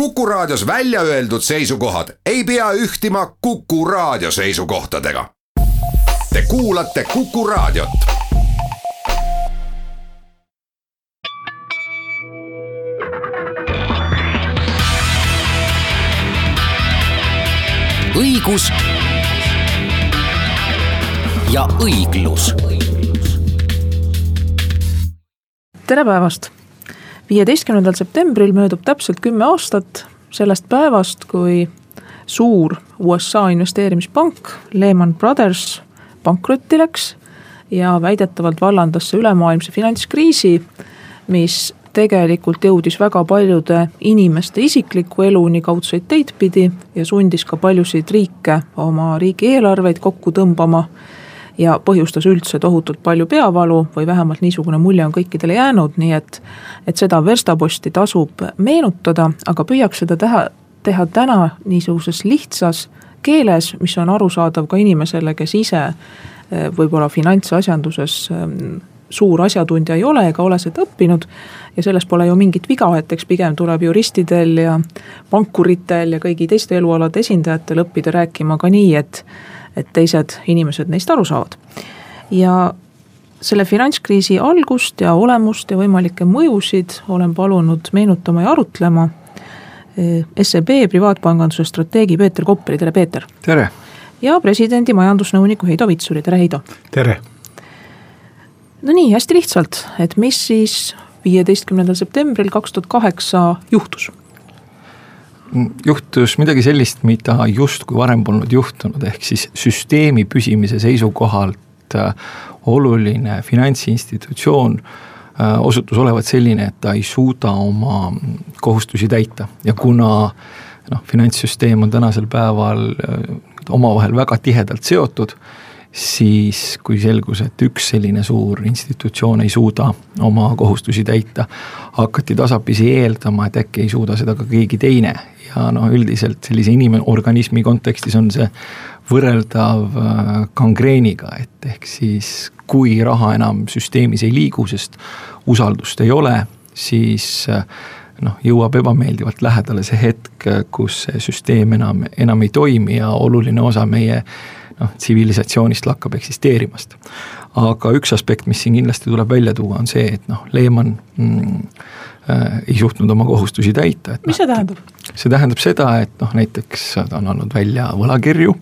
Kuku Raadios välja öeldud seisukohad ei pea ühtima Kuku Raadio seisukohtadega. Te kuulate Kuku Raadiot. õigus ja õiglus. tere päevast viieteistkümnendal septembril möödub täpselt kümme aastat sellest päevast, kui suur USA investeerimispank Lehman Brothers pankrotti läks ja väidetavalt vallandas see ülemaailmse finantskriisi, mis tegelikult jõudis väga paljude inimeste isiklikku elu nii kaudseid teid pidi ja sundis ka paljusid riike oma riigieelarveid kokku tõmbama ja põhjustas üldse tohutult palju peavalu või vähemalt niisugune mulje on kõikidele jäänud, nii et, et seda verstaposti tasub meenutada, aga püüaks seda teha, teha täna niisuguses lihtsas keeles, mis on arusaadav ka inimesele, kes ise eh, võib-olla finantsasjanduses mm, suur asjatundja ei ole ega ole seda õppinud. ja selles pole ju mingit viga, et eks pigem tuleb juristidel ja pankuritel ja kõigi teiste elualade esindajatel õppida rääkima ka nii, et et teised inimesed neist aru saavad. ja selle finantskriisi algust ja olemust ja võimalikke mõjusid olen palunud meenutama ja arutlema eh, SEB privaatpanganduse strateegi Peeter Kopperi, tere Peeter. tere. ja presidendi majandusnõuniku Heido Vitsuri, tere Heido. tere. no nii, hästi lihtsalt, et mis siis viieteistkümnendal septembril kaks tuhat kaheksa juhtus juhtus midagi sellist, mida justkui varem polnud juhtunud, ehk siis süsteemi püsimise seisukohalt äh, oluline finantsinstitutsioon äh, osutus olevat selline, et ta ei suuda oma kohustusi täita. Ja kuna noh, finantssüsteem on tänasel päeval äh, omavahel väga tihedalt seotud siis kui selgus, et üks selline suur institutsioon ei suuda oma kohustusi täita, hakati tasapisi eeldama, et äkki ei suuda seda ka keegi teine ja noh, üldiselt sellise inimorganismi kontekstis on see võrreldav äh, gangreeniga, et ehk siis kui raha enam süsteemis ei liigu, sest usaldust ei ole, siis äh, noh, jõuab ebameeldivalt lähedale see hetk, kus see süsteem enam, enam ei toimi ja oluline osa meie noh, tsivilisatsioonist lakkab eksisteerimast. aga üks aspekt, mis siin kindlasti tuleb välja tuua, on see, et noh, Lehman mm, äh, ei suutnud oma kohustusi täita, mis noh, see tähendab? see tähendab seda, et noh, näiteks ta on andnud välja võlakirju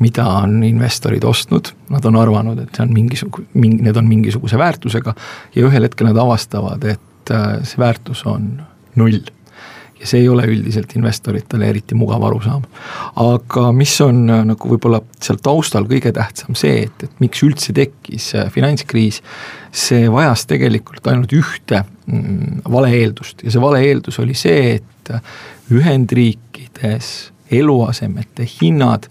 mida on investorid ostnud, nad on arvanud, et see on mingisugune, mingi, need on mingisuguse väärtusega ja ühel hetkel nad avastavad, et äh, see väärtus on null ja see ei ole üldiselt investoritele eriti mugav arusaam. aga mis on äh, nagu võib-olla seal taustal kõige tähtsam see, et, et miks üldse tekkis äh, finantskriis, see vajas tegelikult ainult ühte mm, vale eeldust ja see vale eeldus oli see, et äh, Ühendriikides eluasemete hinnad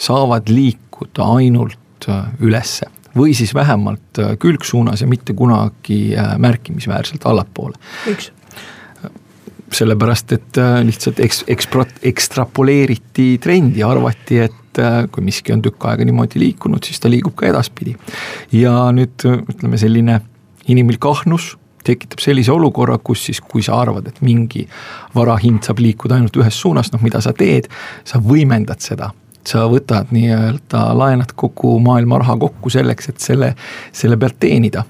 saavad liikuda ainult ülesse või siis vähemalt külgsuunas ja mitte kunagi märkimisväärselt allapoole. miks? Sellepärast, et äh, lihtsalt eks-, ekspro-, ekstrapoleeriti trendi, arvati, et äh, kui miski on tükk aega niimoodi liikunud, siis ta liigub ka edaspidi. ja nüüd ütleme, selline inimlik ahnus tekitab sellise olukorra, kus siis, kui sa arvad, et mingi vara hind saab liikuda ainult ühes suunas, noh mida sa teed, sa võimendad seda sa võtad nii-öelda, laenad kogu maailma raha kokku selleks, et selle, selle pealt teenida.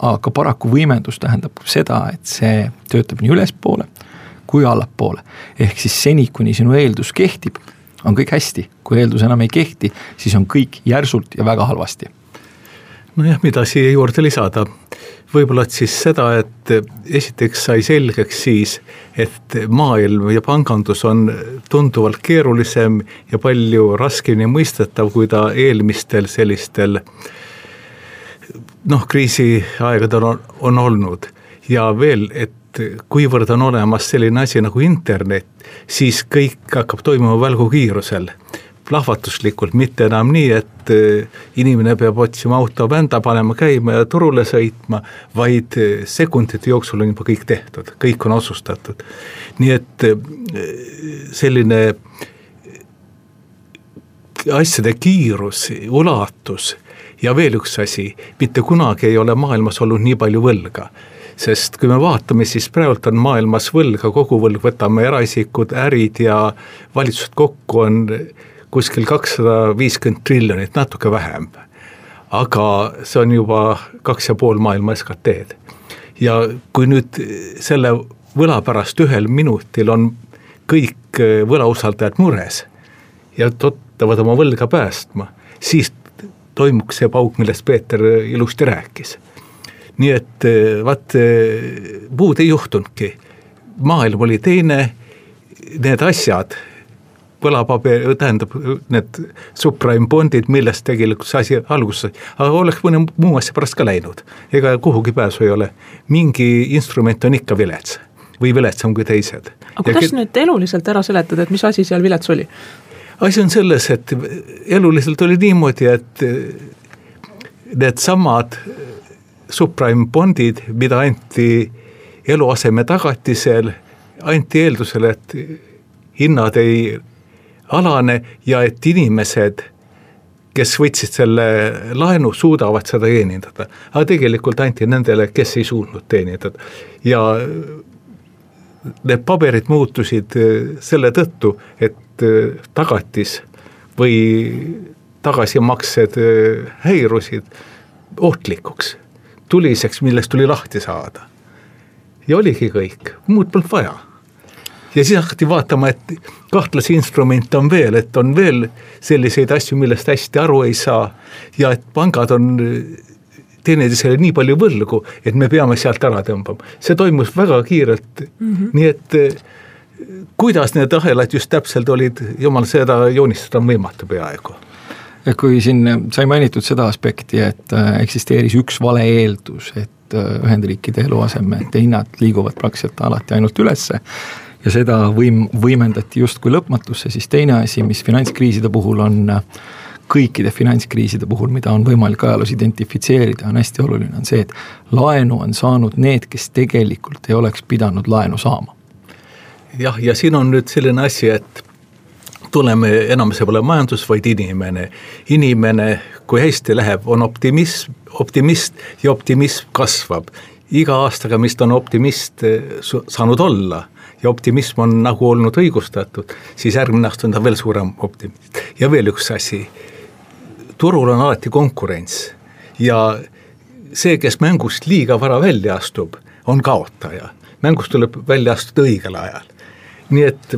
aga paraku võimendus tähendab seda, et see töötab nii ülespoole kui allapoole. ehk siis seni, kuni sinu eeldus kehtib, on kõik hästi, kui eeldus enam ei kehti, siis on kõik järsult ja väga halvasti. nojah, mida siia juurde lisada, võib-olla et siis seda, et esiteks sai selgeks siis, et maailm ja pangandus on tunduvalt keerulisem ja palju raskemini mõistetav, kui ta eelmistel sellistel noh, kriisiaegadel on, on olnud ja veel, et kuivõrd on olemas selline asi nagu internet, siis kõik hakkab toimuma välgukiirusel plahvatuslikult, mitte enam nii, et eh, inimene peab otsima auto vända, panema käima ja turule sõitma, vaid eh, sekundite jooksul on juba kõik tehtud, kõik on otsustatud. nii et eh, selline asjade kiirus, ulatus ja veel üks asi, mitte kunagi ei ole maailmas olnud nii palju võlga sest kui me vaatame, siis praegult on maailmas võlga, koguvõlg, võtame eraisikud, ärid ja valitsused kokku on kuskil kakssada viiskümmend triljonit, natuke vähem. aga see on juba kaks ja pool maailma SKT-d. ja kui nüüd selle võla pärast ühel minutil on kõik võlausaldajad mures ja tottavad oma võlga päästma, siis toimuks see pauk, millest Peeter ilusti rääkis. Nii et vaat muud ei juhtunudki, maailm oli teine, need asjad võlapaber, tähendab need subprime bondid, millest tegelikult see asi alguse sai, aga oleks mõne muu asja pärast ka läinud. ega kuhugi pääsu ei ole, mingi instrument on ikka vilets või viletsam kui teised. aga kuidas nüüd eluliselt ära seletada, et mis asi seal vilets oli? asi on selles, et eluliselt oli niimoodi, et needsamad subprime bondid, mida anti eluaseme tagatisel, anti eeldusel, et hinnad ei alane ja et inimesed, kes võtsid selle laenu, suudavad seda teenindada. aga tegelikult anti nendele, kes ei suutnud teenindada ja need paberid muutusid eh, selle tõttu, et eh, tagatis või tagasimaksed eh, häirusid ohtlikuks, tuliseks, millest tuli lahti saada. ja oligi kõik, muud polnud vaja ja siis hakati vaatama, et kahtlasi instrumente on veel, et on veel selliseid asju, millest hästi aru ei saa ja et pangad on teineteisele nii palju võlgu, et me peame sealt ära tõmbama. see toimus väga kiirelt mm, -hmm. nii et eh, kuidas need ahelad just täpselt olid, jumal, seda joonistada on võimatu peaaegu kui siin sai mainitud seda aspekti, et eh, eksisteeris üks vale eeldus, et eh, Ühendriikide eluasemete hinnad liiguvad praktiliselt alati ainult ülesse ja seda võim-, võimendati justkui lõpmatusse, siis teine asi, mis finantskriiside puhul on kõikide finantskriiside puhul, mida on võimalik ajaloos identifitseerida, on hästi oluline, on see, et laenu on saanud need, kes tegelikult ei oleks pidanud laenu saama. jah, ja siin on nüüd selline asi, et tuleme, enam see pole majandus, vaid inimene. inimene, kui hästi läheb, on optimism, optimist ja optimism kasvab. iga aastaga, mis ta on optimist saanud olla ja optimism on nagu olnud õigustatud, siis järgmine aasta on ta veel suurem optimist. ja veel üks asi, turul on alati konkurents ja see, kes mängust liiga vara välja astub, on kaotaja. mängust tuleb välja astuda õigel ajal, nii et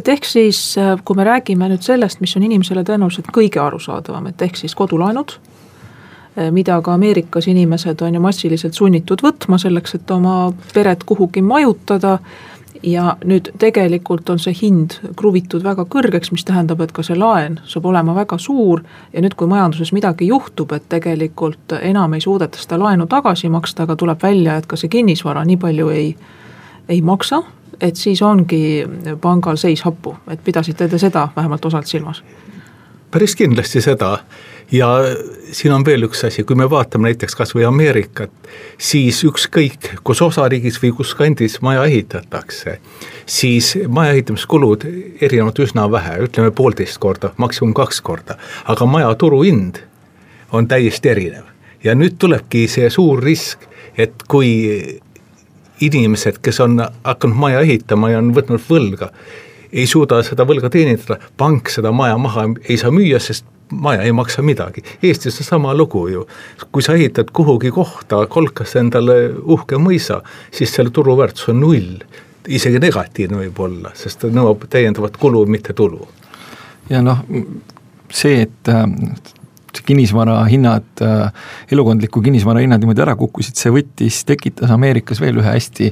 et ehk siis, kui me räägime nüüd sellest, mis on inimesele tõenäoliselt kõige arusaadavam, et ehk siis kodulaenud, mida ka Ameerikas inimesed on ju massiliselt sunnitud võtma selleks, et oma peret kuhugi majutada ja nüüd tegelikult on see hind kruvitud väga kõrgeks, mis tähendab, et ka see laen saab olema väga suur. ja nüüd, kui majanduses midagi juhtub, et tegelikult enam ei suudeta seda laenu tagasi maksta, aga tuleb välja, et ka see kinnisvara nii palju ei, ei maksa. Et siis ongi pangal seis happu, et pidasite te seda vähemalt osalt silmas? päris kindlasti seda ja siin on veel üks asi, kui me vaatame näiteks kas või Ameerikat, siis ükskõik, kus osariigis või kus kandis maja ehitatakse, siis maja ehitamiskulud erinevad üsna vähe, ütleme poolteist korda, maksimum kaks korda, aga maja turuhind on täiesti erinev. ja nüüd tulebki see suur risk, et kui inimesed, kes on hakanud maja ehitama ja on võtnud võlga, ei suuda seda võlga teenindada, pank seda maja maha ei saa müüa, sest maja ei maksa midagi. Eestis on sama lugu ju. kui sa ehitad kuhugi kohta kolkas endale uhke mõisa, siis selle turuväärtus on null. isegi negatiivne võib olla, sest ta nõuab täiendavat kulu, mitte tulu. ja noh, see, et kinnisvara hinnad, äh, elukondliku kinnisvara hinnad niimoodi ära kukkusid, see võttis, tekitas Ameerikas veel ühe hästi,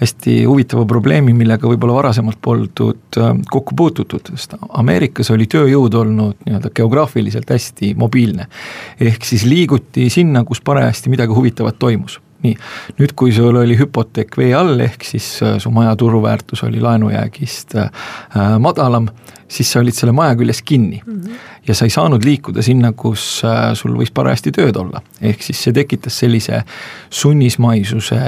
hästi huvitava probleemi, millega võib-olla varasemalt poldud äh, kokku puututud, sest Ameerikas oli tööjõud olnud nii-öelda geograafiliselt hästi mobiilne. ehk siis liiguti sinna, kus parajasti midagi huvitavat toimus nii, nüüd kui sul oli hüpoteek vee all, ehk siis äh, su maja turuväärtus oli laenujäägist äh, madalam, siis sa olid selle maja küljes kinni mm. -hmm. ja sa ei saanud liikuda sinna, kus äh, sul võis parajasti tööd olla. ehk siis see tekitas sellise sunnismaisuse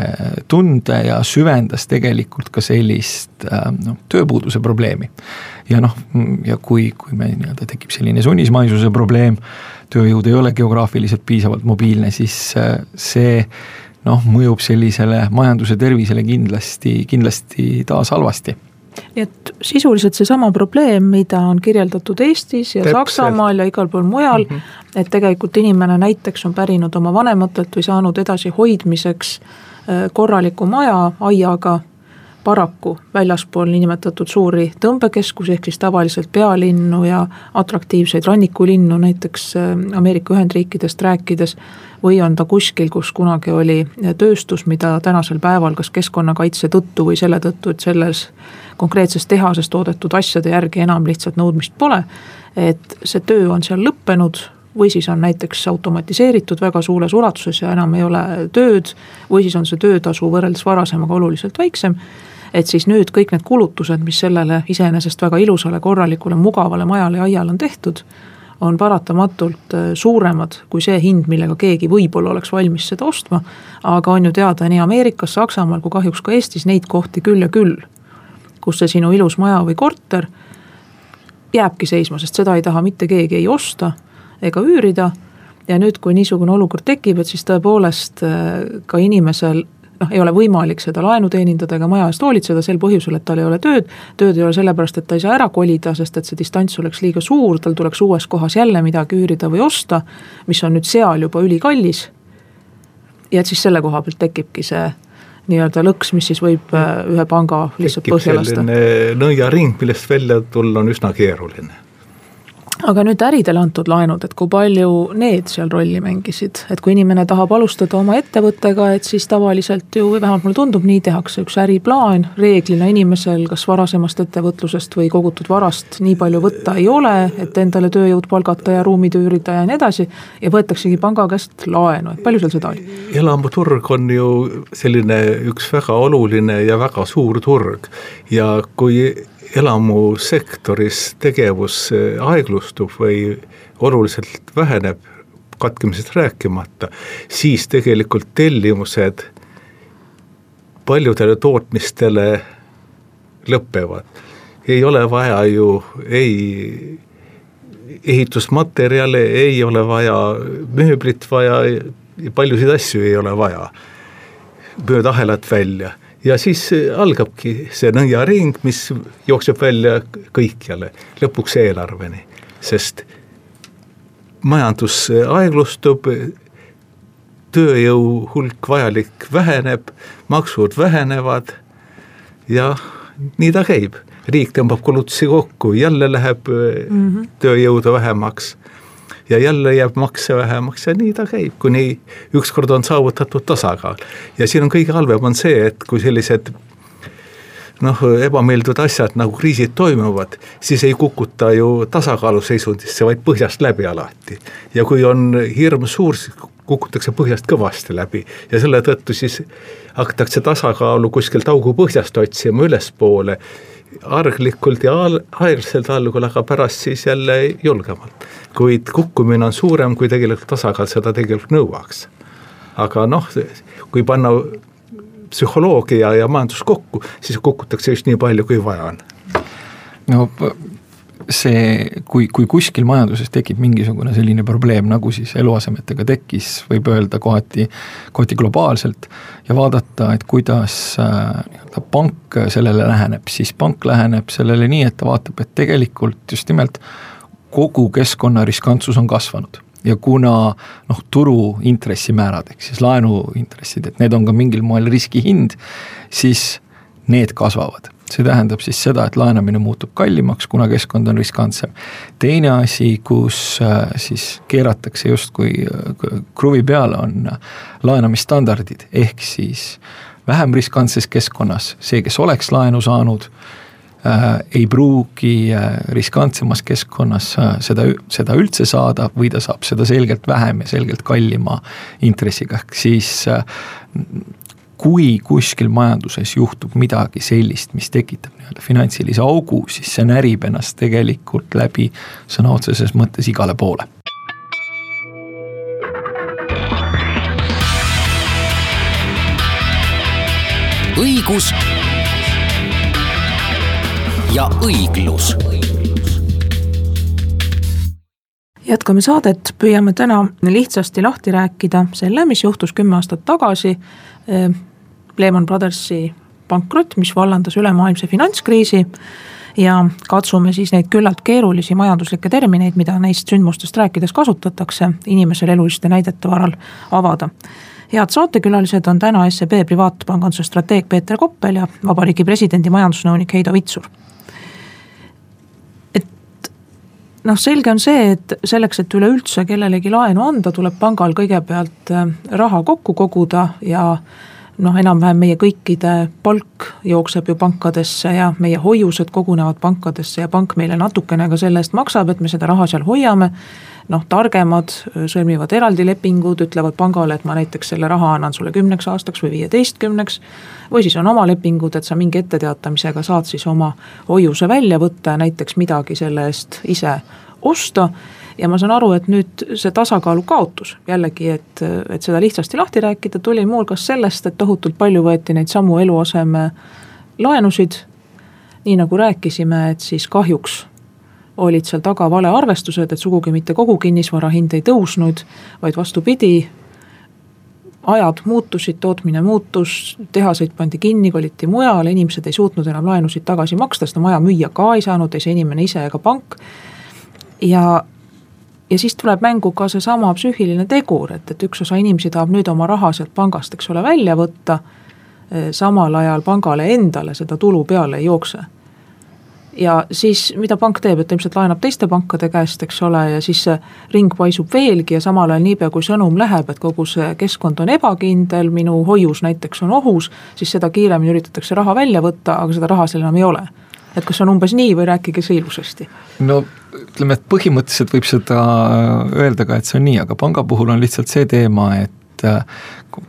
tunde ja süvendas tegelikult ka sellist noh, tööpuuduse probleemi. ja noh, ja kui, kui me nii-öelda tekib selline sunnismaisuse probleem, tööjõud ei ole geograafiliselt piisavalt mobiilne, siis see noh, mõjub sellisele majanduse tervisele kindlasti, kindlasti taas halvasti nii et sisuliselt seesama probleem, mida on kirjeldatud Eestis ja Täpselt. Saksamaal ja igal pool mujal mm, -hmm. et tegelikult inimene näiteks on pärinud oma vanematelt või saanud edasi hoidmiseks äh, korraliku maja aiaga paraku väljaspool niinimetatud suuri tõmbekeskusi, ehk siis tavaliselt pealinnu ja atraktiivseid rannikulinnu, näiteks äh, Ameerika Ühendriikidest rääkides, või on ta kuskil, kus kunagi oli tööstus, mida tänasel päeval kas keskkonnakaitse tõttu või selle tõttu, et selles konkreetses tehases toodetud asjade järgi enam lihtsalt nõudmist pole, et see töö on seal lõppenud, või siis on näiteks automatiseeritud väga suures ulatuses ja enam ei ole tööd, või siis on see töötasu võrreldes varasemaga oluliselt väiksem et siis nüüd kõik need kulutused, mis sellele iseenesest väga ilusale, korralikule, mugavale majale ja aiale on tehtud, on paratamatult äh, suuremad kui see hind, millega keegi võib-olla oleks valmis seda ostma. aga on ju teada nii Ameerikas, Saksamaal kui kahjuks ka Eestis neid kohti küll ja küll, kus see sinu ilus maja või korter jääbki seisma, sest seda ei taha mitte keegi ei osta ega üürida. ja nüüd, kui niisugune olukord tekib, et siis tõepoolest äh, ka inimesel noh, ei ole võimalik seda laenu teenindada ega maja eest hoolitseda sel põhjusel, et tal ei ole tööd. tööd ei ole sellepärast, et ta ei saa ära kolida, sest et see distants oleks liiga suur, tal tuleks uues kohas jälle midagi üürida või osta, mis on nüüd seal juba ülikallis. ja et siis selle koha pealt tekibki see nii-öelda lõks, mis siis võib äh, ühe panga lihtsalt põhja lasta. nõiaring, millest välja tulla on üsna keeruline aga nüüd äridele antud laenud, et kui palju need seal rolli mängisid, et kui inimene tahab alustada oma ettevõttega, et siis tavaliselt ju, või vähemalt mulle tundub, nii tehakse. Üks äriplaan, reeglina inimesel kas varasemast ettevõtlusest või kogutud varast nii palju võtta ei ole, et endale tööjõud palgata ja ruumid üürida ja nii edasi, ja võetaksegi panga käest laenu, et palju seal seda oli? elamuturg on ju selline üks väga oluline ja väga suur turg. Ja kui elamusektoris tegevus aeglustub või oluliselt väheneb, katkemisest rääkimata, siis tegelikult tellimused paljudele tootmistele lõpevad. ei ole vaja ju ei ehitusmaterjale, ei ole vaja mööblit vaja, paljusid asju ei ole vaja mööda ahelat välja ja siis algabki see nõiaring, mis jookseb välja kõikjale, lõpuks eelarveni, sest majandus aeglustub, tööjõu hulk vajalik väheneb, maksud vähenevad ja nii ta käib. riik tõmbab kulutusi kokku, jälle läheb mm -hmm. tööjõudu vähemaks ja jälle jääb makse vähemaks ja nii ta käib, kuni ükskord on saavutatud tasakaal. ja siin on kõige halvem on see, et kui sellised noh, ebameeldivad asjad nagu kriisid toimuvad, siis ei kukuta ju tasakaaluseisundisse, vaid põhjast läbi alati. ja kui on hirm suur, siis kukutakse põhjast kõvasti läbi ja selle tõttu siis hakatakse tasakaalu kuskilt augu põhjast otsima ülespoole arglikult ja aeglaselt algul, aga pärast siis jälle julgemalt. kuid kukkumine on suurem, kui tegelikult tasakaal seda tegelikult nõuaks. aga noh, kui panna psühholoogia ja majandus kokku, siis kukutakse just nii palju, kui vaja on. no see, kui, kui kuskil majanduses tekib mingisugune selline probleem, nagu siis eluasemetega tekkis, võib öelda kohati, kohati globaalselt. ja vaadata, et kuidas äh, pank sellele läheneb, siis pank läheneb sellele nii, et ta vaatab, et tegelikult just nimelt kogu keskkonna riskantsus on kasvanud. Ja kuna noh, turu intressimäärad, ehk siis laenuintressid, et need on ka mingil moel riskihind, siis need kasvavad. See tähendab siis seda, et laenamine muutub kallimaks, kuna keskkond on riskantsem. teine asi, kus äh, siis keeratakse justkui äh, kruvi peale, on äh, laenamisstandardid, ehk siis vähem riskantses keskkonnas see, kes oleks laenu saanud äh,, ei pruugi äh, riskantsemas keskkonnas äh, seda, seda üldse saada või ta saab seda selgelt vähem ja selgelt kallima intressiga, ehk siis äh, kui kuskil majanduses juhtub midagi sellist, mis tekitab nii-öelda finantsilise augu, siis see närib ennast tegelikult läbi sõna otseses mõttes igale poole. Õigus ja õiglus jätkame saadet, püüame täna lihtsasti lahti rääkida selle, mis juhtus kümme aastat tagasi. Lehman Brothersi pankrot, mis vallandas ülemaailmse finantskriisi ja katsume siis neid küllalt keerulisi majanduslikke termineid, mida neist sündmustest rääkides kasutatakse, inimesel eluliste näidete varal avada. Head saatekülalised on täna SEB privaatpanganduse strateeg Peeter Koppel ja Vabariigi Presidendi majandusnõunik Heido Vitsur. et noh, selge on see, et selleks, et üleüldse kellelegi laenu anda, tuleb pangal kõigepealt äh, raha kokku koguda ja noh, enam-vähem meie kõikide palk jookseb ju pankadesse ja meie hoiused kogunevad pankadesse ja pank meile natukene ka selle eest maksab, et me seda raha seal hoiame. Noh, targemad sõlmivad eraldi lepingud, ütlevad pangale, et ma näiteks selle raha annan sulle kümneks aastaks või viieteistkümneks. või siis on oma lepingud, et sa mingi etteteatamisega saad siis oma hoiuse välja võtta ja näiteks midagi selle eest ise osta ja ma saan aru, et nüüd see tasakaalu kaotus jällegi, et, et seda lihtsasti lahti rääkida, tuli muuhulgas sellest, et tohutult palju võeti neid samu eluaseme laenusid. nii nagu rääkisime, et siis kahjuks olid seal taga valearvestused, et sugugi mitte kogu kinnisvara hind ei tõusnud, vaid vastupidi, ajad muutusid, tootmine muutus, tehaseid pandi kinni, koliti mujale, inimesed ei suutnud enam laenusid tagasi maksta, seda maja müüa ka ei saanud, ei see inimene ise ega pank. ja, ja siis tuleb mängu ka seesama psüühiline tegur, et, et üks osa inimesi tahab nüüd oma raha sealt pangast, eks ole, välja võtta. Eh, samal ajal pangale endale seda tulu peale ei jookse. Ja siis, mida pank teeb, et ta ilmselt laenab teiste pankade käest, eks ole, ja siis see ring paisub veelgi ja samal ajal niipea, kui sõnum läheb, et kogu see keskkond on ebakindel, minu hoius näiteks on ohus, siis seda kiiremini üritatakse raha välja võtta, aga seda raha seal enam ei ole et kas on umbes nii või rääkige see ilusasti? no ütleme, et põhimõtteliselt võib seda öelda ka, et see on nii, aga panga puhul on lihtsalt see teema, et äh,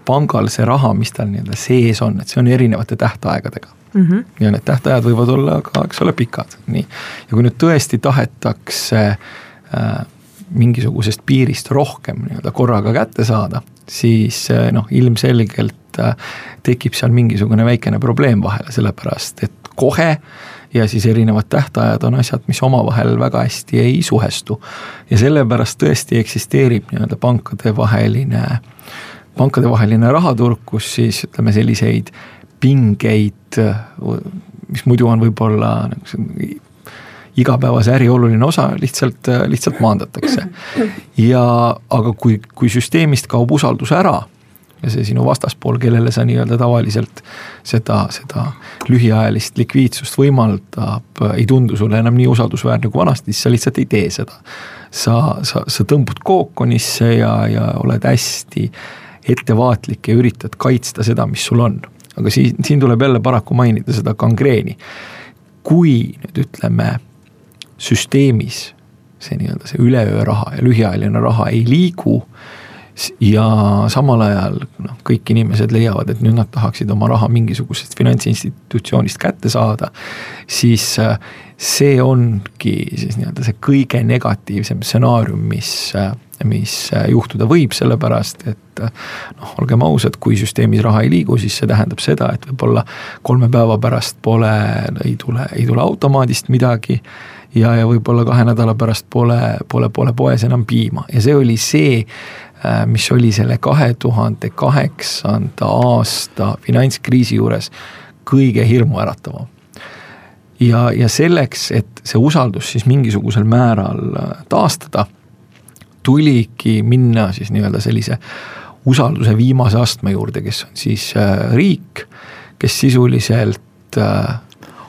pangal see raha, mis tal nii-öelda sees on, et see on erinevate tähtaegadega mm. -hmm. ja need tähtajad võivad olla ka, eks ole, pikad, nii. ja kui nüüd tõesti tahetakse äh, mingisugusest piirist rohkem nii-öelda korraga kätte saada, siis äh, noh, ilmselgelt äh, tekib seal mingisugune väikene probleem vahele, sellepärast et kohe ja siis erinevad tähtajad on asjad, mis omavahel väga hästi ei suhestu. ja sellepärast tõesti eksisteerib nii-öelda pankadevaheline, pankadevaheline rahaturg, kus siis ütleme selliseid pingeid, mis muidu on võib-olla nagu igapäevase äri oluline osa lihtsalt, lihtsalt maandatakse. ja aga kui, kui süsteemist kaob usaldus ära ja see sinu vastaspool, kellele sa nii-öelda tavaliselt seda, seda lühiajalist likviidsust võimaldab, ei tundu sulle enam nii usaldusväärne kui vanasti, siis sa lihtsalt ei tee seda. sa, sa, sa tõmbud kookonisse ja, ja oled hästi ettevaatlik ja üritad kaitsta seda, mis sul on. Aga siin, siin tuleb jälle paraku mainida seda gangreeni. kui nüüd ütleme süsteemis see nii-öelda see üleöö raha ja lühiajaline raha ei liigu ja samal ajal noh, kõik inimesed leiavad, et nüüd nad tahaksid oma raha mingisugusest finantsinstitutsioonist kätte saada, siis äh, see ongi siis nii-öelda see kõige negatiivsem stsenaarium, mis, äh, mis äh, juhtuda võib, sellepärast et noh, olgem ausad, kui süsteemis raha ei liigu, siis see tähendab seda, et võib-olla kolme päeva pärast pole, ei tule, ei tule automaadist midagi ja, ja võib-olla kahe nädala pärast pole, pole, pole poes enam piima ja see oli see Äh, mis oli selle kahe tuhande kaheksanda aasta finantskriisi juures kõige hirmuäratavam. ja, ja selleks, et see usaldus siis mingisugusel määral äh, taastada, tuligi minna siis nii-öelda sellise usalduse viimase astme juurde, kes on siis äh, riik, kes sisuliselt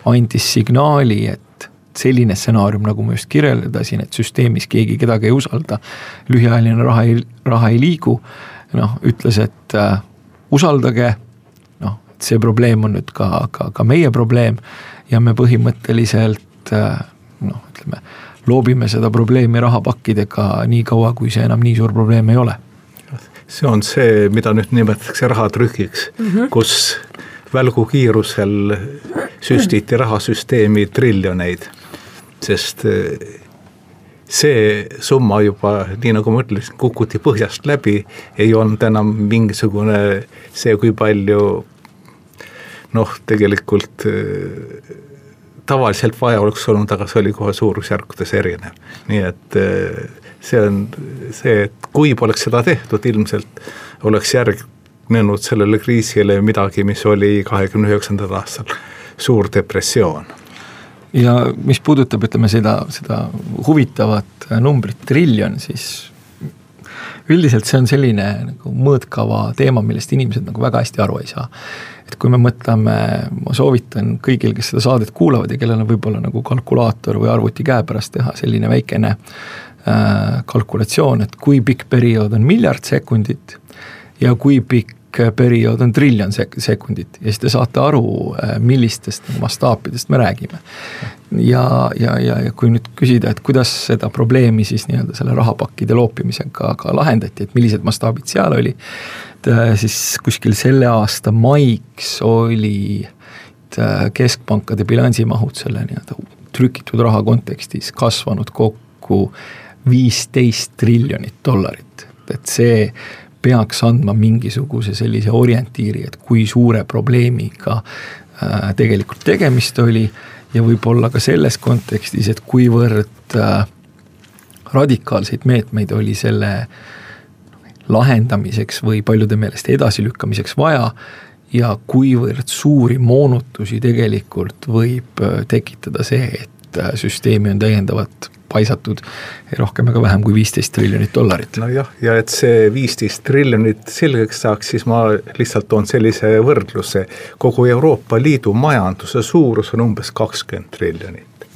andis signaali, et selline stsenaarium, nagu ma just kirjeldasin, et süsteemis keegi kedagi ei usalda, lühiajaline raha ei, raha ei liigu, noh, ütles, et äh, usaldage, noh, et see probleem on nüüd ka, ka, ka meie probleem ja me põhimõtteliselt äh, noh, ütleme, loobime seda probleemi rahapakkidega nii kaua, kui see enam nii suur probleem ei ole see on see, mida nüüd nimetatakse rahatrükiks mm, -hmm. kus välgukiirusel süstiti rahasüsteemi triljoneid sest eh, see summa juba, nii nagu ma ütlesin, kukuti põhjast läbi, ei olnud enam mingisugune see, kui palju noh, tegelikult eh, tavaliselt vaja oleks olnud, aga see oli kohe suurusjärkudes erinev. nii et eh, see on see, et kui poleks seda tehtud, ilmselt oleks järgnenud sellele kriisile midagi, mis oli kahekümne üheksandal aastal, suur depressioon ja mis puudutab, ütleme seda, seda huvitavat numbrit triljon, siis üldiselt see on selline nagu mõõtkava teema, millest inimesed nagu väga hästi aru ei saa. Et kui me mõtleme, ma soovitan kõigil, kes seda saadet kuulavad ja kellel on võib-olla nagu kalkulaator või arvuti käepärast teha selline väikene äh, kalkulatsioon, et kui pikk periood on miljard sekundit ja kui pikk periood on triljon sek-, sekundit ja siis te saate aru, äh, millistest mastaapidest me räägime. ja, ja, ja, ja kui nüüd küsida, et kuidas seda probleemi siis nii-öelda selle rahapakkide loopimisega ka lahendati, et millised mastaabid seal oli, äh, siis kuskil selle aasta maiks oli äh, keskpankade bilansimahud selle nii-öelda trükitud raha kontekstis kasvanud kokku viisteist triljonit dollarit, et see peaks andma mingisuguse sellise orientiiri, et kui suure probleemiga äh, tegelikult tegemist oli ja võib-olla ka selles kontekstis, et kuivõrd äh, radikaalseid meetmeid oli selle lahendamiseks või paljude meelest edasilükkamiseks vaja ja kuivõrd suuri moonutusi tegelikult võib äh, tekitada see, et süsteemi on täiendavalt paisatud rohkem ega vähem kui viisteist triljonit dollarit. nojah, ja et see viisteist triljonit selgeks saaks, siis ma lihtsalt toon sellise võrdluse. kogu Euroopa Liidu majanduse suurus on umbes kakskümmend triljonit.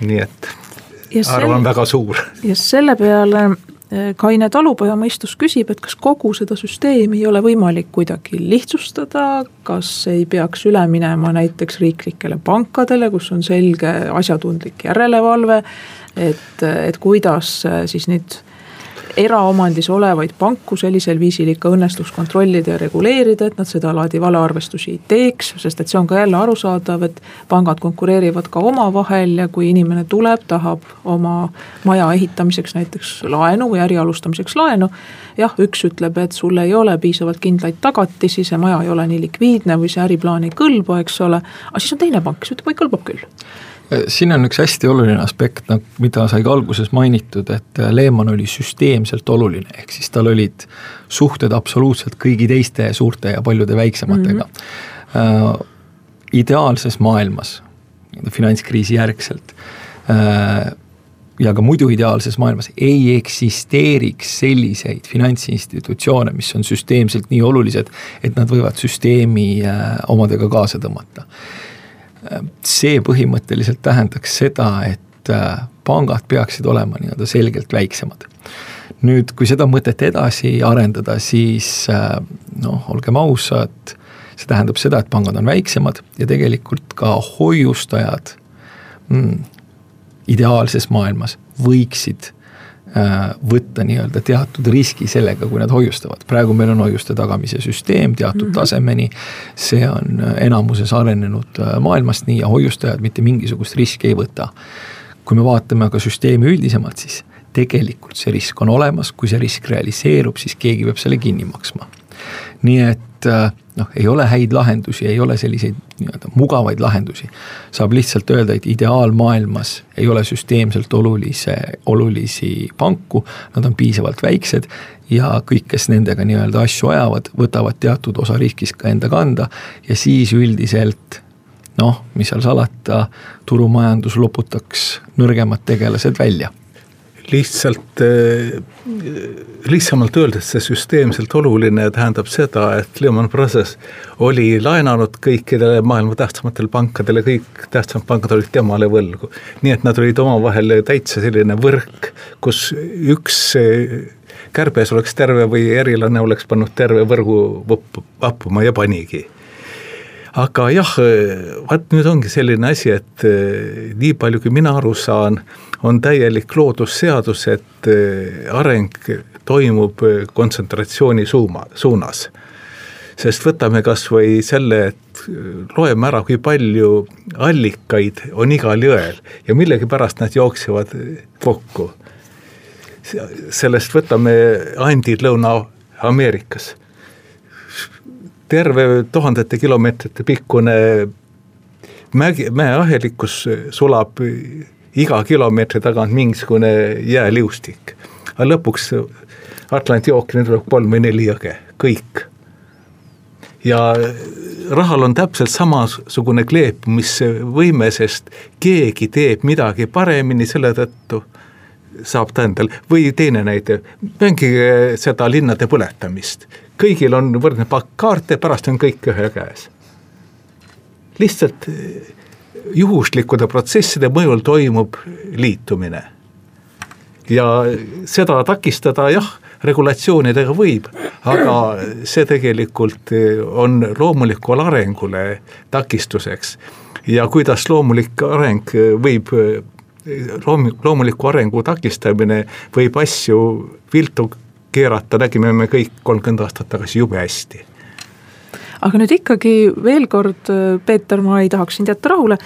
nii et arv on väga suur. ja selle peale eh, kaine talupojamõistus küsib, et kas kogu seda süsteemi ei ole võimalik kuidagi lihtsustada, kas ei peaks üle minema näiteks riiklikele pankadele, kus on selge asjatundlik järelevalve et, et kuidas äh, siis nüüd eraomandis olevaid panku sellisel viisil ikka õnnestuks kontrollida ja reguleerida, et nad sedalaadi valearvestusi ei teeks, sest et see on ka jälle arusaadav, et pangad konkureerivad ka omavahel ja kui inimene tuleb, tahab oma maja ehitamiseks näiteks laenu või äri alustamiseks laenu. jah, üks ütleb, et sul ei ole piisavalt kindlaid tagatisi, see maja ei ole nii likviidne või see äriplaan ei kõlba, eks ole, aga siis on teine pank, kes ütleb, oi kõlbab küll siin on üks hästi oluline aspekt, noh mida sai ka alguses mainitud, et äh, Lehman oli süsteemselt oluline, ehk siis tal olid suhted absoluutselt kõigi teiste suurte ja paljude väiksematega mm. -hmm. ideaalses maailmas, finantskriisi järgselt ja ka muidu ideaalses maailmas ei eksisteeriks selliseid finantsinstitutsioone, mis on süsteemselt nii olulised, et nad võivad süsteemi omadega kaasa tõmmata see põhimõtteliselt tähendaks seda, et äh, pangad peaksid olema nii-öelda selgelt väiksemad. nüüd, kui seda mõtet edasi arendada, siis äh, noh, olgem ausad, see tähendab seda, et pangad on väiksemad ja tegelikult ka hoiustajad mm, ideaalses maailmas võiksid võtta nii-öelda teatud riski sellega, kui nad hoiustavad. praegu meil on hoiuste tagamise süsteem teatud mm -hmm. tasemeni. see on enamuses arenenud äh, maailmast nii ja hoiustajad mitte mingisugust riski ei võta. kui me vaatame aga süsteemi üldisemalt, siis tegelikult see risk on olemas, kui see risk realiseerub, siis keegi peab selle kinni maksma. nii et äh, noh, ei ole häid lahendusi, ei ole selliseid nii-öelda mugavaid lahendusi. saab lihtsalt öelda, et ideaalmaailmas ei ole süsteemselt olulise, olulisi panku, nad on piisavalt väiksed ja kõik, kes nendega nii-öelda asju ajavad, võtavad teatud osa riskist ka enda kanda ja siis üldiselt noh, mis seal salata, turumajandus loputaks nõrgemad tegelased välja lihtsalt eh, lihtsamalt öeldes see süsteemselt oluline tähendab seda, et Lehman Brothers oli laenanud kõikidele maailma tähtsamatele pankadele, kõik tähtsamad pangad olid temale võlgu. nii et nad olid omavahel täitsa selline võrk, kus üks eh, kärbes oleks terve või erilane oleks pannud terve võrgu vappuma ja panigi aga jah, vaat nüüd ongi selline asi, et eh, nii palju, kui mina aru saan, on täielik loodusseadus, et eh, areng toimub kontsentratsiooni suuma, suunas. sest võtame kas või selle, et loeme ära, kui palju allikaid on igal jõel ja millegipärast nad jooksevad kokku. sellest võtame andid Lõuna-Ameerikas terve tuhandete kilomeetrite pikkune mägi, mäeahelikus sulab iga kilomeetri tagant mingisugune jääliustik. aga lõpuks Atlandi ookeani tuleb kolm või neli jõge, kõik. ja rahal on täpselt samasugune kleepumisvõime, sest keegi teeb midagi paremini selle tõttu saab ta endal või teine näide, mängige seda linnade põletamist. Kõigil on võrdne pakk kaarte, pärast on kõik ühe käes. lihtsalt juhuslikkude protsesside mõjul toimub liitumine. ja seda takistada jah, regulatsioonidega võib, aga see tegelikult on loomulikule arengule takistuseks. ja kuidas loomulik areng võib loom-, loomuliku arengu takistamine võib asju viltu keerata, nägime me kõik kolmkümmend aastat tagasi jube hästi. Aga nüüd ikkagi veel kord, Peeter, ma ei tahaks sind jätta rahule,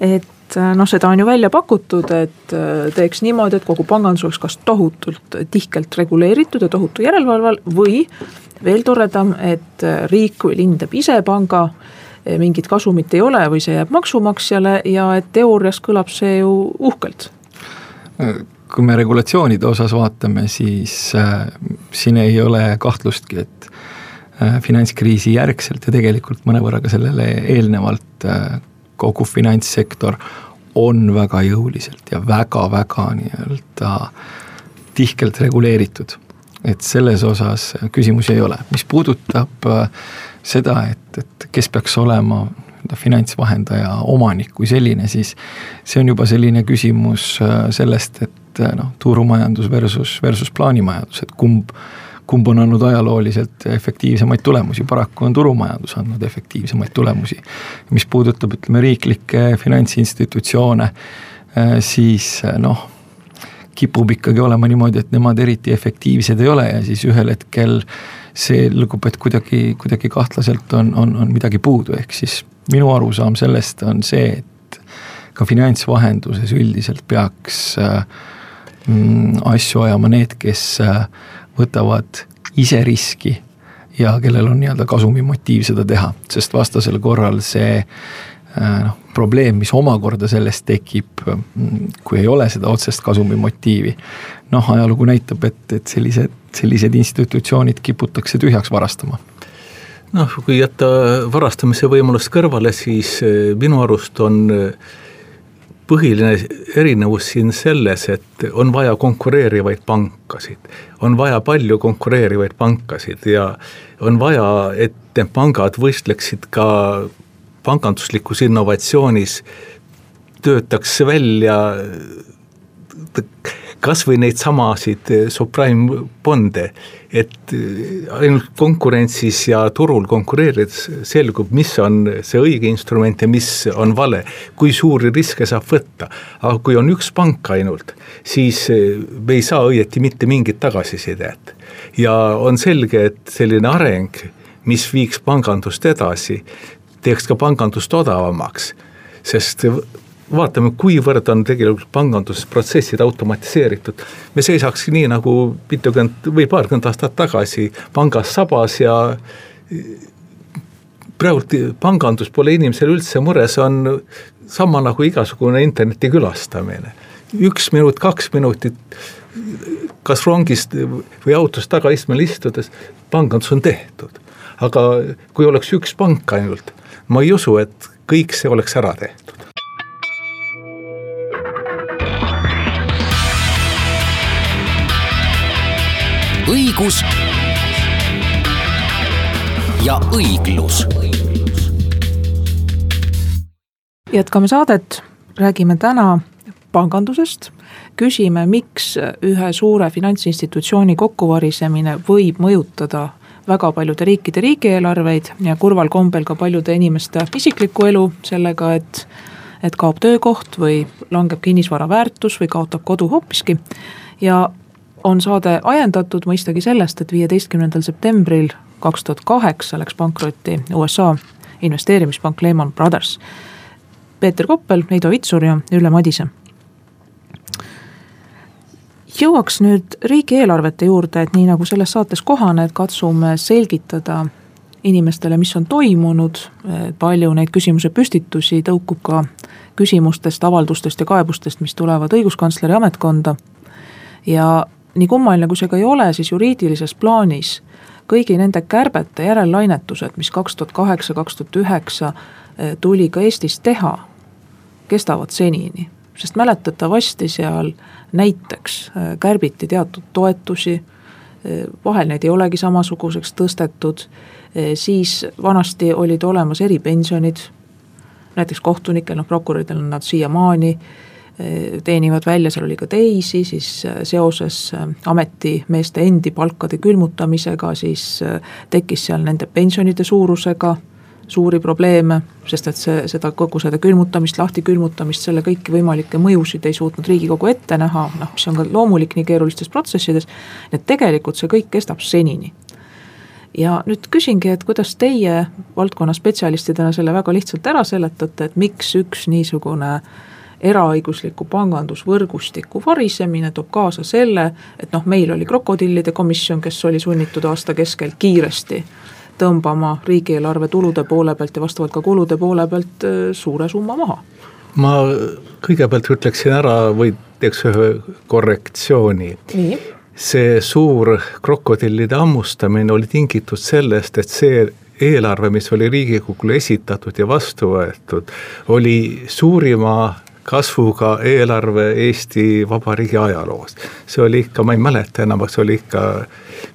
et noh, seda on ju välja pakutud, et teeks niimoodi, et kogu pangandus oleks kas tohutult tihkelt reguleeritud ja tohutu järelevalve all või veel toredam, et riik või linn teeb ise panga, mingit kasumit ei ole või see jääb maksumaksjale ja et teoorias kõlab see ju uhkelt kui me regulatsioonide osas vaatame, siis äh, siin ei ole kahtlustki, et Äh, finantskriisi järgselt ja tegelikult mõnevõrra ka sellele eelnevalt äh, kogu finantssektor on väga jõuliselt ja väga-väga nii-öelda tihkelt reguleeritud. et selles osas küsimusi ei ole, mis puudutab äh, seda, et, et kes peaks olema finantsvahendaja omanik kui selline, siis see on juba selline küsimus sellest, et noh, turumajandus versus, versus plaanimajandus, et kumb kumb on andnud ajalooliselt efektiivsemaid tulemusi, paraku on turumajandus andnud efektiivsemaid tulemusi. mis puudutab, ütleme riiklikke finantsinstitutsioone, äh, siis äh, noh, kipub ikkagi olema niimoodi, et nemad eriti efektiivsed ei ole ja siis ühel hetkel selgub, et kuidagi, kuidagi kahtlaselt on, on, on midagi puudu, ehk siis minu arusaam sellest on see, et ka finantsvahenduses üldiselt peaks äh, asju ajama need, kes äh, võtavad ise riski ja kellel on nii-öelda kasumimotiiv seda teha, sest vastasel korral see äh, noh, probleem, mis omakorda sellest tekib, mm, kui ei ole seda otsest kasumimotiivi. noh, ajalugu näitab, et, et sellised, sellised institutsioonid kiputakse tühjaks varastama noh, kui jätta varastamise võimalust kõrvale, siis äh, minu arust on äh, põhiline erinevus siin selles, et on vaja konkureerivaid pankasid, on vaja palju konkureerivaid pankasid ja on vaja, et need pangad võistleksid ka panganduslikus innovatsioonis, töötaks välja kasvõi neid samasid eh, subprime bonde, et eh, ainult konkurentsis ja turul konkureerides selgub, mis on see õige instrument ja mis on vale, kui suuri riske saab võtta. aga kui on üks pank ainult, siis eh, me ei saa õieti mitte mingit tagasisidet. ja on selge, et selline areng, mis viiks pangandust edasi, teeks ka pangandust odavamaks sest vaatame, kuivõrd on tegelikult pangandusprotsessid automatiseeritud. me seisakski nii nagu mitukümmend või paarkümmend aastat tagasi pangas sabas ja praegult pangandus pole inimesel üldse mure, see on sama nagu igasugune interneti külastamine. üks minut, kaks minutit, kas rongist või autost tagaistmel istudes, pangandus on tehtud. aga kui oleks üks pank ainult, ma ei usu, et kõik see oleks ära tehtud. Õigus ja õiglus. jätkame saadet, räägime täna pangandusest, küsime, miks ühe suure finantsinstitutsiooni kokkuvarisemine võib mõjutada väga paljude riikide riigieelarveid ja kurval kombel ka paljude inimeste isiklikku elu sellega, et et kaob töökoht või langeb kinnisvara väärtus või kaotab kodu hoopiski. ja on saade ajendatud mõistagi sellest, et viieteistkümnendal septembril kaks tuhat kaheksa läks pankrotti USA investeerimispank Lehman Brothers. Peeter Koppel, Heido Vitsur ja Ülle Madise. jõuaks nüüd riigieelarvete juurde, et nii nagu selles saates kohane, et katsume selgitada inimestele, mis on toimunud, palju neid küsimuse püstitusi tõukub ka küsimustest, avaldustest ja kaebustest, mis tulevad õiguskantsleri ametkonda. ja nii kummaline, kui see ka ei ole, siis juriidilises plaanis kõigi nende kärbete järellainetused, mis kaks tuhat kaheksa, kaks tuhat üheksa eh, tuli ka Eestis teha, kestavad senini. sest mäletatavasti seal näiteks eh, kärbiti teatud toetusi, eh, vahel neid ei olegi samasuguseks tõstetud, siis vanasti olid olemas eripensionid, näiteks kohtunikel, noh prokuröridel on nad siiamaani teenivad välja, seal oli ka teisi, siis äh, seoses äh, ametimeeste endi palkade külmutamisega, siis äh, tekkis seal nende pensionide suurusega suuri probleeme, sest et see, seda kogu seda külmutamist, lahtikülmutamist, selle kõiki võimalikke mõjusid ei suutnud Riigikogu ette näha, noh, mis on ka loomulik nii keerulistes protsessides, et tegelikult see kõik kestab senini. ja nüüd küsingi, et kuidas teie valdkonna spetsialistidena selle väga lihtsalt ära seletate, et miks üks niisugune äh, eraõigusliku pangandusvõrgustiku varisemine toob kaasa selle, et noh, meil oli krokodillide komisjon, kes oli sunnitud aasta keskel kiiresti tõmbama riigieelarve tulude poole pealt ja vastavalt ka kulude poole pealt äh, suure summa maha. ma kõigepealt ütleksin ära või teeks ühe korrektsiooni. see suur krokodillide hammustamine oli tingitud sellest, et see eelarve, mis oli Riigikogule esitatud ja vastu võetud, oli suurima kasvuga eelarve Eesti Vabariigi ajaloos. see oli ikka, ma ei mäleta enam, aga see oli ikka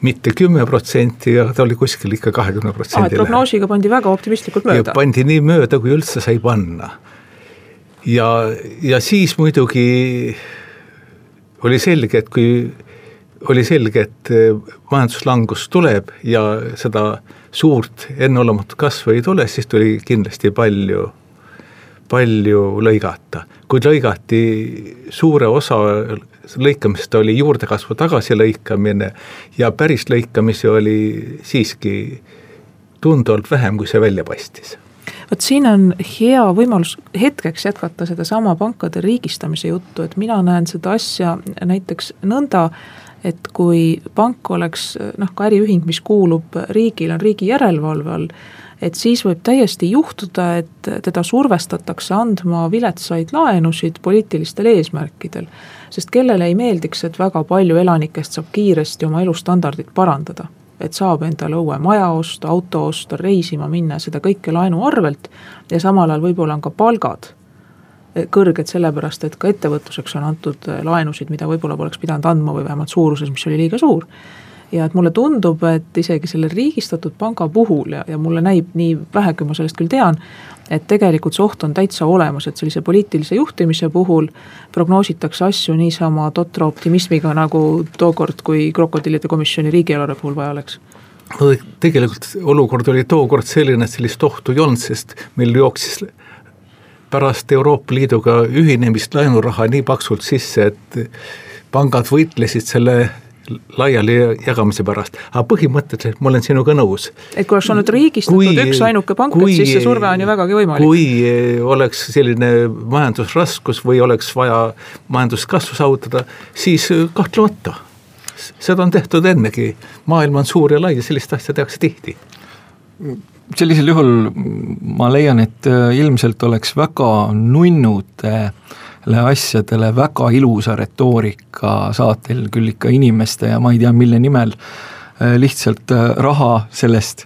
mitte kümme protsenti, aga ta oli kuskil ikka kahekümne protsendi prognoosiga pandi väga optimistlikult mööda. pandi nii mööda, kui üldse sai panna. ja, ja siis muidugi oli selge, et kui oli selge, et majanduslangus tuleb ja seda suurt enneolematut kasvu ei tule, siis tuli kindlasti palju palju lõigata. Kuid lõigati suure osa lõikamisest oli juurdekasvu tagasilõikamine ja päris lõikamisi oli siiski tunduvalt vähem, kui see välja paistis. Vot siin on hea võimalus hetkeks jätkata sedasama pankade riigistamise juttu, et mina näen seda asja näiteks nõnda, et kui pank oleks noh, ka äriühing, mis kuulub riigile, on riigi järelevalve all et siis võib täiesti juhtuda, et teda survestatakse andma viletsaid laenusid poliitilistel eesmärkidel. sest kellele ei meeldiks, et väga palju elanikest saab kiiresti oma elustandardit parandada. et saab endale uue maja osta, auto osta, reisima minna, seda kõike laenu arvelt ja samal ajal võib-olla on ka palgad kõrged sellepärast, et ka ettevõtluseks on antud laenusid, mida võib-olla poleks pidanud andma või vähemalt suuruses, mis oli liiga suur ja et mulle tundub, et isegi selle riigistatud panga puhul ja, ja mulle näib nii vähe, kui ma sellest küll tean, et tegelikult see oht on täitsa olemas, et sellise poliitilise juhtimise puhul prognoositakse asju niisama totra optimismiga, nagu tookord, kui krokodillide komisjoni riigieelarve puhul vaja oleks. No tegelikult olukord oli tookord selline, et sellist ohtu ei olnud, sest meil jooksis pärast Euroopa Liiduga ühinemist laenuraha nii paksult sisse, et pangad võitlesid selle laiali jagamise pärast, aga põhimõtteliselt ma olen sinuga nõus. et kui oleks olnud riigistatud üksainuke pank, et siis see surve on ju vägagi võimalik. kui oleks selline majandusraskus või oleks vaja majanduskasvu saavutada, siis kahtlemata, seda on tehtud ennegi, maailm on suur ja lai ja sellist asja tehakse tihti sellisel juhul ma leian, et ilmselt oleks väga nunnud äh, asjadele väga ilusa retoorika saatel küll ikka inimeste ja ma ei tea, mille nimel äh, lihtsalt äh, raha sellest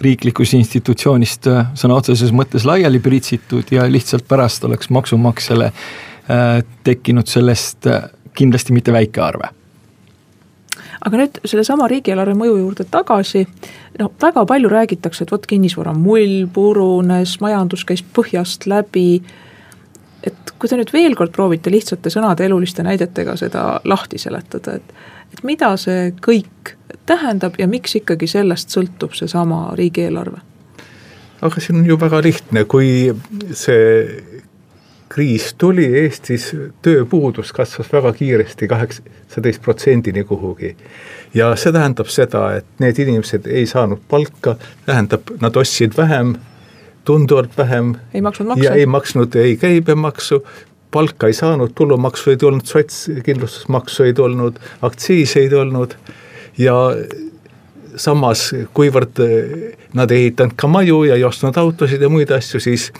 riiklikust institutsioonist äh, sõna otseses mõttes laiali pritsitud ja lihtsalt pärast oleks maksumaksjale tekkinud sellest kindlasti mitte väike arve. Aga nüüd sellesama riigieelarve mõju juurde tagasi, no väga palju räägitakse, et vot kinnisvara mull purunes, majandus käis põhjast läbi et kui te nüüd veel kord proovite lihtsate sõnade, eluliste näidetega seda lahti seletada, et et mida see kõik tähendab ja miks ikkagi sellest sõltub seesama riigieelarve? aga see on ju väga lihtne, kui see kriis tuli, Eestis tööpuudus kasvas väga kiiresti, kaheksateist protsendini kuhugi. ja see tähendab seda, et need inimesed ei saanud palka, tähendab, nad ostsid vähem tunduvalt vähem. ei maksnud makse. ja ei maksnud ei käibemaksu, palka ei saanud, tulumaksu ei tulnud, sotskindlustusmaksu ei tulnud, aktsiise ei tulnud ja samas, kuivõrd nad ei ehitanud ka maju ja ei ostnud autosid ja muid asju, siis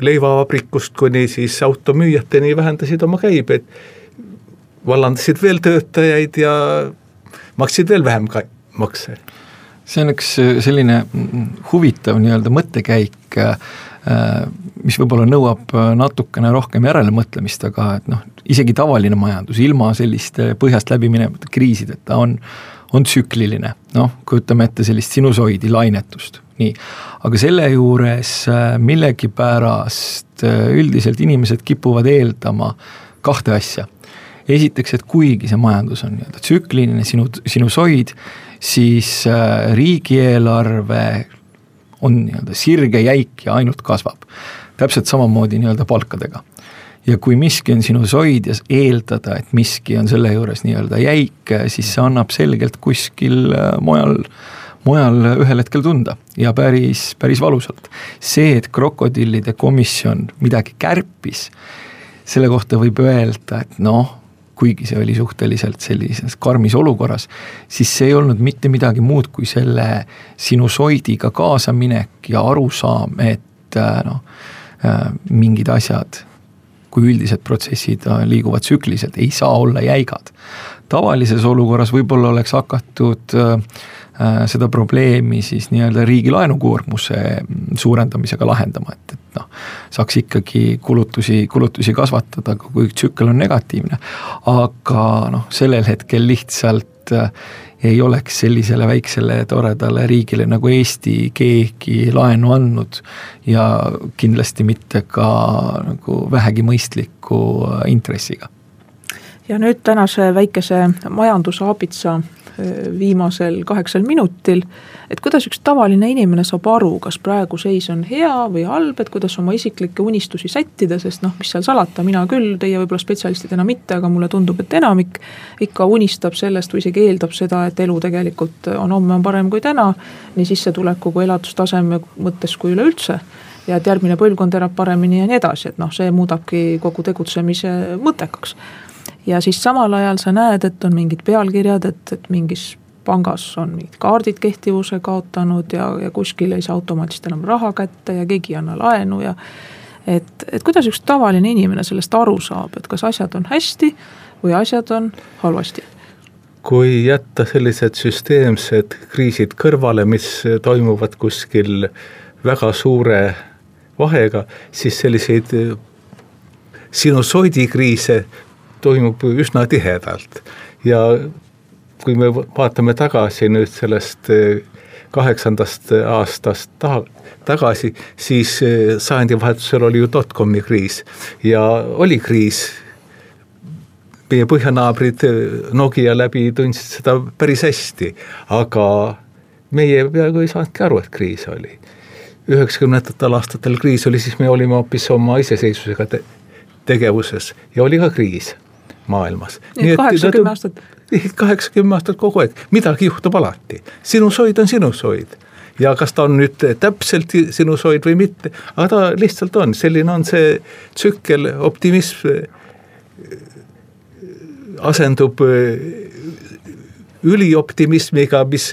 leivavabrikust kuni siis automüüjateni vähendasid oma käibeid. vallandasid veel töötajaid ja maksid veel vähem makse see on üks selline huvitav nii-öelda mõttekäik, mis võib-olla nõuab natukene rohkem järelemõtlemist, aga et noh, isegi tavaline majandus ilma selliste põhjast läbi minevate kriisideta on, on tsükliline, noh, kujutame ette sellist sinusoidi lainetust, nii. aga selle juures millegipärast üldiselt inimesed kipuvad eeldama kahte asja esiteks, et kuigi see majandus on nii-öelda tsükliline sinu, sinusoid, siis äh, riigieelarve on nii-öelda sirge, jäik ja ainult kasvab. täpselt samamoodi nii-öelda palkadega. ja kui miski on sinu soid ja eeldada, et miski on selle juures nii-öelda jäik, siis see annab selgelt kuskil äh, mujal mujal ühel hetkel tunda ja päris, päris valusalt. see, et krokodillide komisjon midagi kärpis, selle kohta võib öelda, et noh, kuigi see oli suhteliselt sellises karmis olukorras, siis see ei olnud mitte midagi muud kui selle sinusoidiga kaasaminek ja arusaam, et äh, noh, äh, mingid asjad, kui üldised protsessid äh, liiguvad tsükliliselt, ei saa olla jäigad. tavalises olukorras võib-olla oleks hakatud seda probleemi siis nii-öelda riigi laenukoormuse suurendamisega lahendama, et, et noh, saaks ikkagi kulutusi, kulutusi kasvatada, kui tsükkel on negatiivne. aga noh, sellel hetkel lihtsalt äh, ei oleks sellisele väiksele toredale riigile nagu Eesti keegi laenu andnud ja kindlasti mitte ka nagu vähegi mõistliku äh, intressiga. ja nüüd tänase väikese majandusaabitsa viimasel kaheksal minutil. et kuidas üks tavaline inimene saab aru, kas praegu seis on hea või halb, et kuidas oma isiklikke unistusi sättida, sest noh, mis seal salata, mina küll, teie võib-olla spetsialistidena mitte, aga mulle tundub, et enamik ikka unistab sellest või isegi eeldab seda, et elu tegelikult on homme on parem kui täna. nii sissetuleku kui elatustaseme mõttes kui üleüldse ja et järgmine põlvkond elab paremini ja nii edasi, et noh, see muudabki kogu tegutsemise mõttekaks ja siis samal ajal sa näed, et on mingid pealkirjad, et, et mingis pangas on mingid kaardid kehtivuse kaotanud ja, ja kuskil ei saa automaatselt enam raha kätte ja keegi ei anna laenu ja. et, et kuidas üks tavaline inimene sellest aru saab, et kas asjad on hästi või asjad on halvasti? kui jätta sellised süsteemsed kriisid kõrvale, mis toimuvad kuskil väga suure vahega, siis selliseid sinusoidikriise toimub üsna tihedalt ja kui me vaatame tagasi nüüd sellest eh, kaheksandast aastast taha, tagasi, siis eh, sajandivahetusel oli ju dotcomi kriis ja oli kriis. meie põhjanaabrid eh, Nokia läbi tundsid seda päris hästi, aga meie peaaegu ei saanudki aru, et kriis oli. üheksakümnendatel aastatel kriis oli, siis me olime hoopis oma iseseisvusega te tegevuses ja oli ka kriis maailmas. nii et kaheksakümmend aastat. kaheksakümmend aastat kogu aeg, midagi juhtub alati, sinusoid on sinusoid ja kas ta on nüüd täpselt sinusoid või mitte, aga ta lihtsalt on, selline on see tsükkel, optimism asendub ülioptimismiga, mis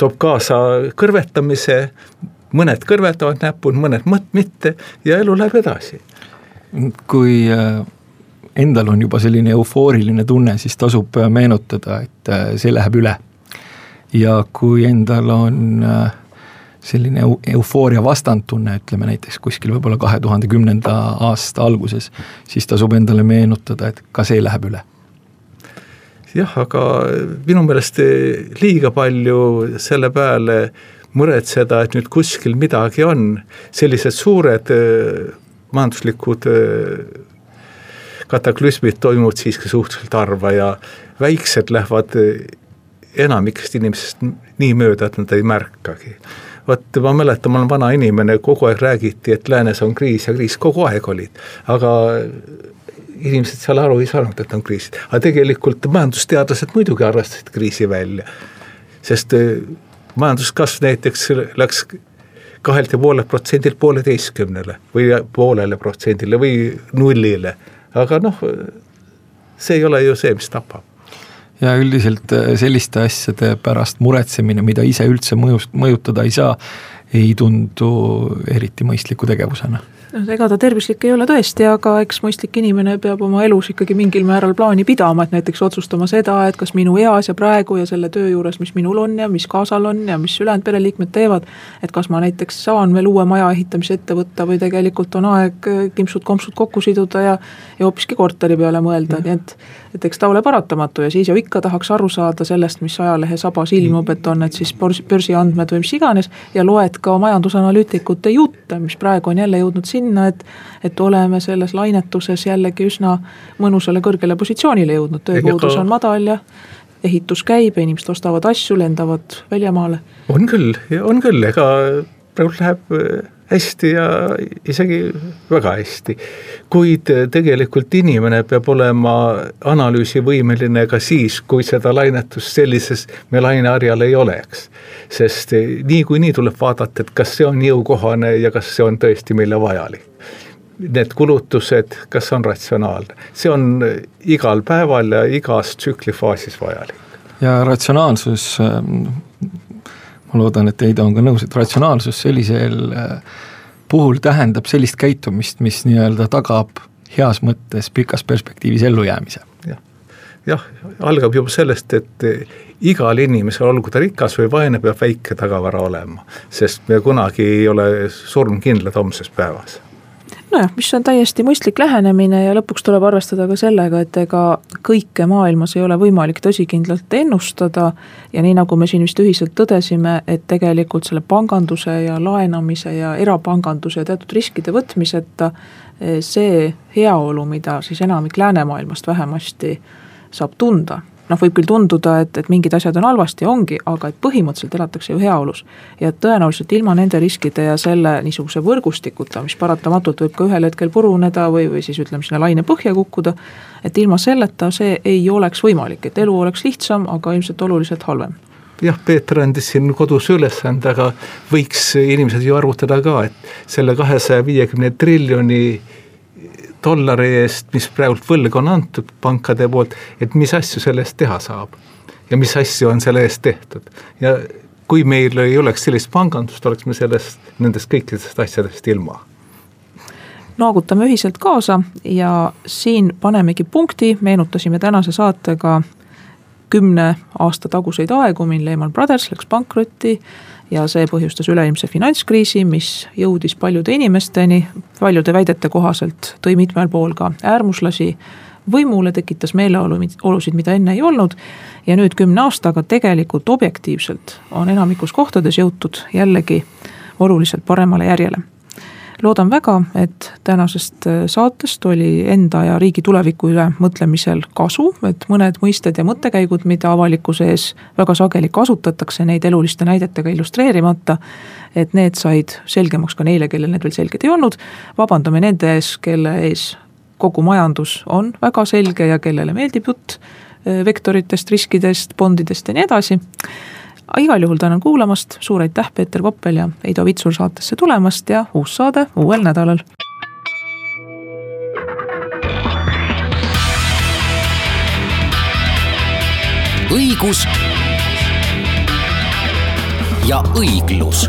toob kaasa kõrvetamise, mõned kõrvetavad näpud, mõned mitte. Ja elu läheb edasi. kui äh, endal on juba selline eufooriline tunne, siis tasub äh, meenutada, et äh, see läheb üle. ja kui endal on äh, selline eufooria vastandtunne, ütleme näiteks kuskil võib-olla kahe tuhande kümnenda aasta alguses, siis tasub endale meenutada, et ka see läheb üle jah, aga minu meelest liiga palju selle peale muretseda, et nüüd kuskil midagi on, sellised suured majanduslikud kataklüsmid toimuvad siiski suhteliselt harva ja väiksed lähevad enamikest inimesest nii mööda, et nad ei märkagi. vot ma mäletan, ma olen vana inimene, kogu aeg räägiti, et läänes on kriis ja kriis kogu aeg olid, aga inimesed seal aru ei saanud, et on kriisid, aga tegelikult majandusteadlased muidugi arvestasid kriisi välja. sest eh, majanduskasv näiteks läks kahelt ja poolelt protsendilt pooleteistkümnele või poolele protsendile või nullile aga noh, see ei ole ju see, mis tapab. Ja üldiselt äh, selliste asjade pärast muretsemine, mida ise üldse mõjust, mõjutada ei saa, ei tundu eriti mõistliku tegevusena noh, ega ta tervislik ei ole tõesti, aga eks mõistlik inimene peab oma elus ikkagi mingil määral plaani pidama, et näiteks otsustama seda, et kas minu eas ja praegu ja selle töö juures, mis minul on ja mis kaasal on ja mis ülejäänud pereliikmed teevad, et kas ma näiteks saan veel uue maja ehitamise ette võtta või tegelikult on aeg kimpsud-kompsud kokku siduda ja ja hoopiski korteri peale mõelda, nii et et eks ta ole paratamatu ja siis ju ikka tahaks aru saada sellest, mis ajalehe sabas ilmub, et on need siis börsi, börsiandmed või mis iganes, ja loed ka majandusanalüütikute jutte, mis praegu on jälle jõudnud sinna, et et oleme selles lainetuses jällegi üsna mõnusale kõrgele positsioonile jõudnud, tööpuudus on madal ja ehitus käib ja inimesed ostavad asju, lendavad väljamaale. on küll, on küll, ega praegu läheb hästi ja isegi väga hästi. kuid tegelikult inimene peab olema analüüsivõimeline ka siis, kui seda lainetust sellises me laineharjal ei oleks. sest niikuinii tuleb vaadata, et kas see on jõukohane ja kas see on tõesti meile vajalik need kulutused, kas on ratsionaalne, see on igal päeval ja igas tsüklifaasis vajalik. ja ratsionaalsus ma loodan, et Heido on ka nõus, et ratsionaalsus sellisel äh, puhul tähendab sellist käitumist, mis nii-öelda tagab heas mõttes pikas perspektiivis ellujäämise. jah, jah, algab juba sellest, et igal inimesel, olgu ta rikas või vaene, peab väike tagavara olema, sest me kunagi ei ole surmkindlad homses päevas nojah, mis on täiesti mõistlik lähenemine ja lõpuks tuleb arvestada ka sellega, et ega kõike maailmas ei ole võimalik tõsikindlalt ennustada. ja nii, nagu me siin vist ühiselt tõdesime, et tegelikult selle panganduse ja laenamise ja erapanganduse ja teatud riskide võtmiseta eh, see heaolu, mida siis enamik läänemaailmast vähemasti saab tunda noh, võib küll tunduda, et, et mingid asjad on halvasti, ongi, aga et põhimõtteliselt elatakse ju heaolus. ja tõenäoliselt ilma nende riskide ja selle niisuguse võrgustikuta, mis paratamatult võib ka ühel hetkel puruneda või, või siis ütleme, sinna laine põhja kukkuda, et ilma selleta see ei oleks võimalik, et elu oleks lihtsam, aga ilmselt oluliselt halvem jah, Peeter andis siin kodus ülesande, aga võiks inimesed ju arvutada ka, et selle kahesaja viiekümne triljoni dollari eest, mis praegult võlga on antud pankade poolt, et mis asju selle eest teha saab. ja mis asju on selle eest tehtud ja kui meil ei oleks sellist pangandust, oleks me sellest, nendest kõikidest asjadest ilma noogutame ühiselt kaasa ja siin panemegi punkti, meenutasime tänase saatega kümne aasta taguseid aegu, mil Lehman Brothers läks pankrotti ja see põhjustas üleilmse finantskriisi, mis jõudis paljude inimesteni, paljude väidete kohaselt tõi mitmel pool ka äärmuslasi võimule, tekitas meeleolusid, mida enne ei olnud. ja nüüd kümne aastaga tegelikult objektiivselt on enamikus kohtades jõutud jällegi oluliselt paremale järjele loodan väga, et tänasest äh, saatest oli enda ja riigi tuleviku üle mõtlemisel kasu, et mõned mõisted ja mõttekäigud, mida avalikkuse ees väga sageli kasutatakse, neid eluliste näidetega illustreerimata, et need said selgemaks ka neile, kellel need veel selged ei olnud. vabandame nende ees, kelle ees kogu majandus on väga selge ja kellele meeldib jutt äh, vektoritest, riskidest, bondidest ja nii edasi igal juhul tänan kuulamast, suur aitäh, Peeter Koppel ja Heido Vitsur saatesse tulemast ja uus saade uuel nädalal. õigus ja õiglus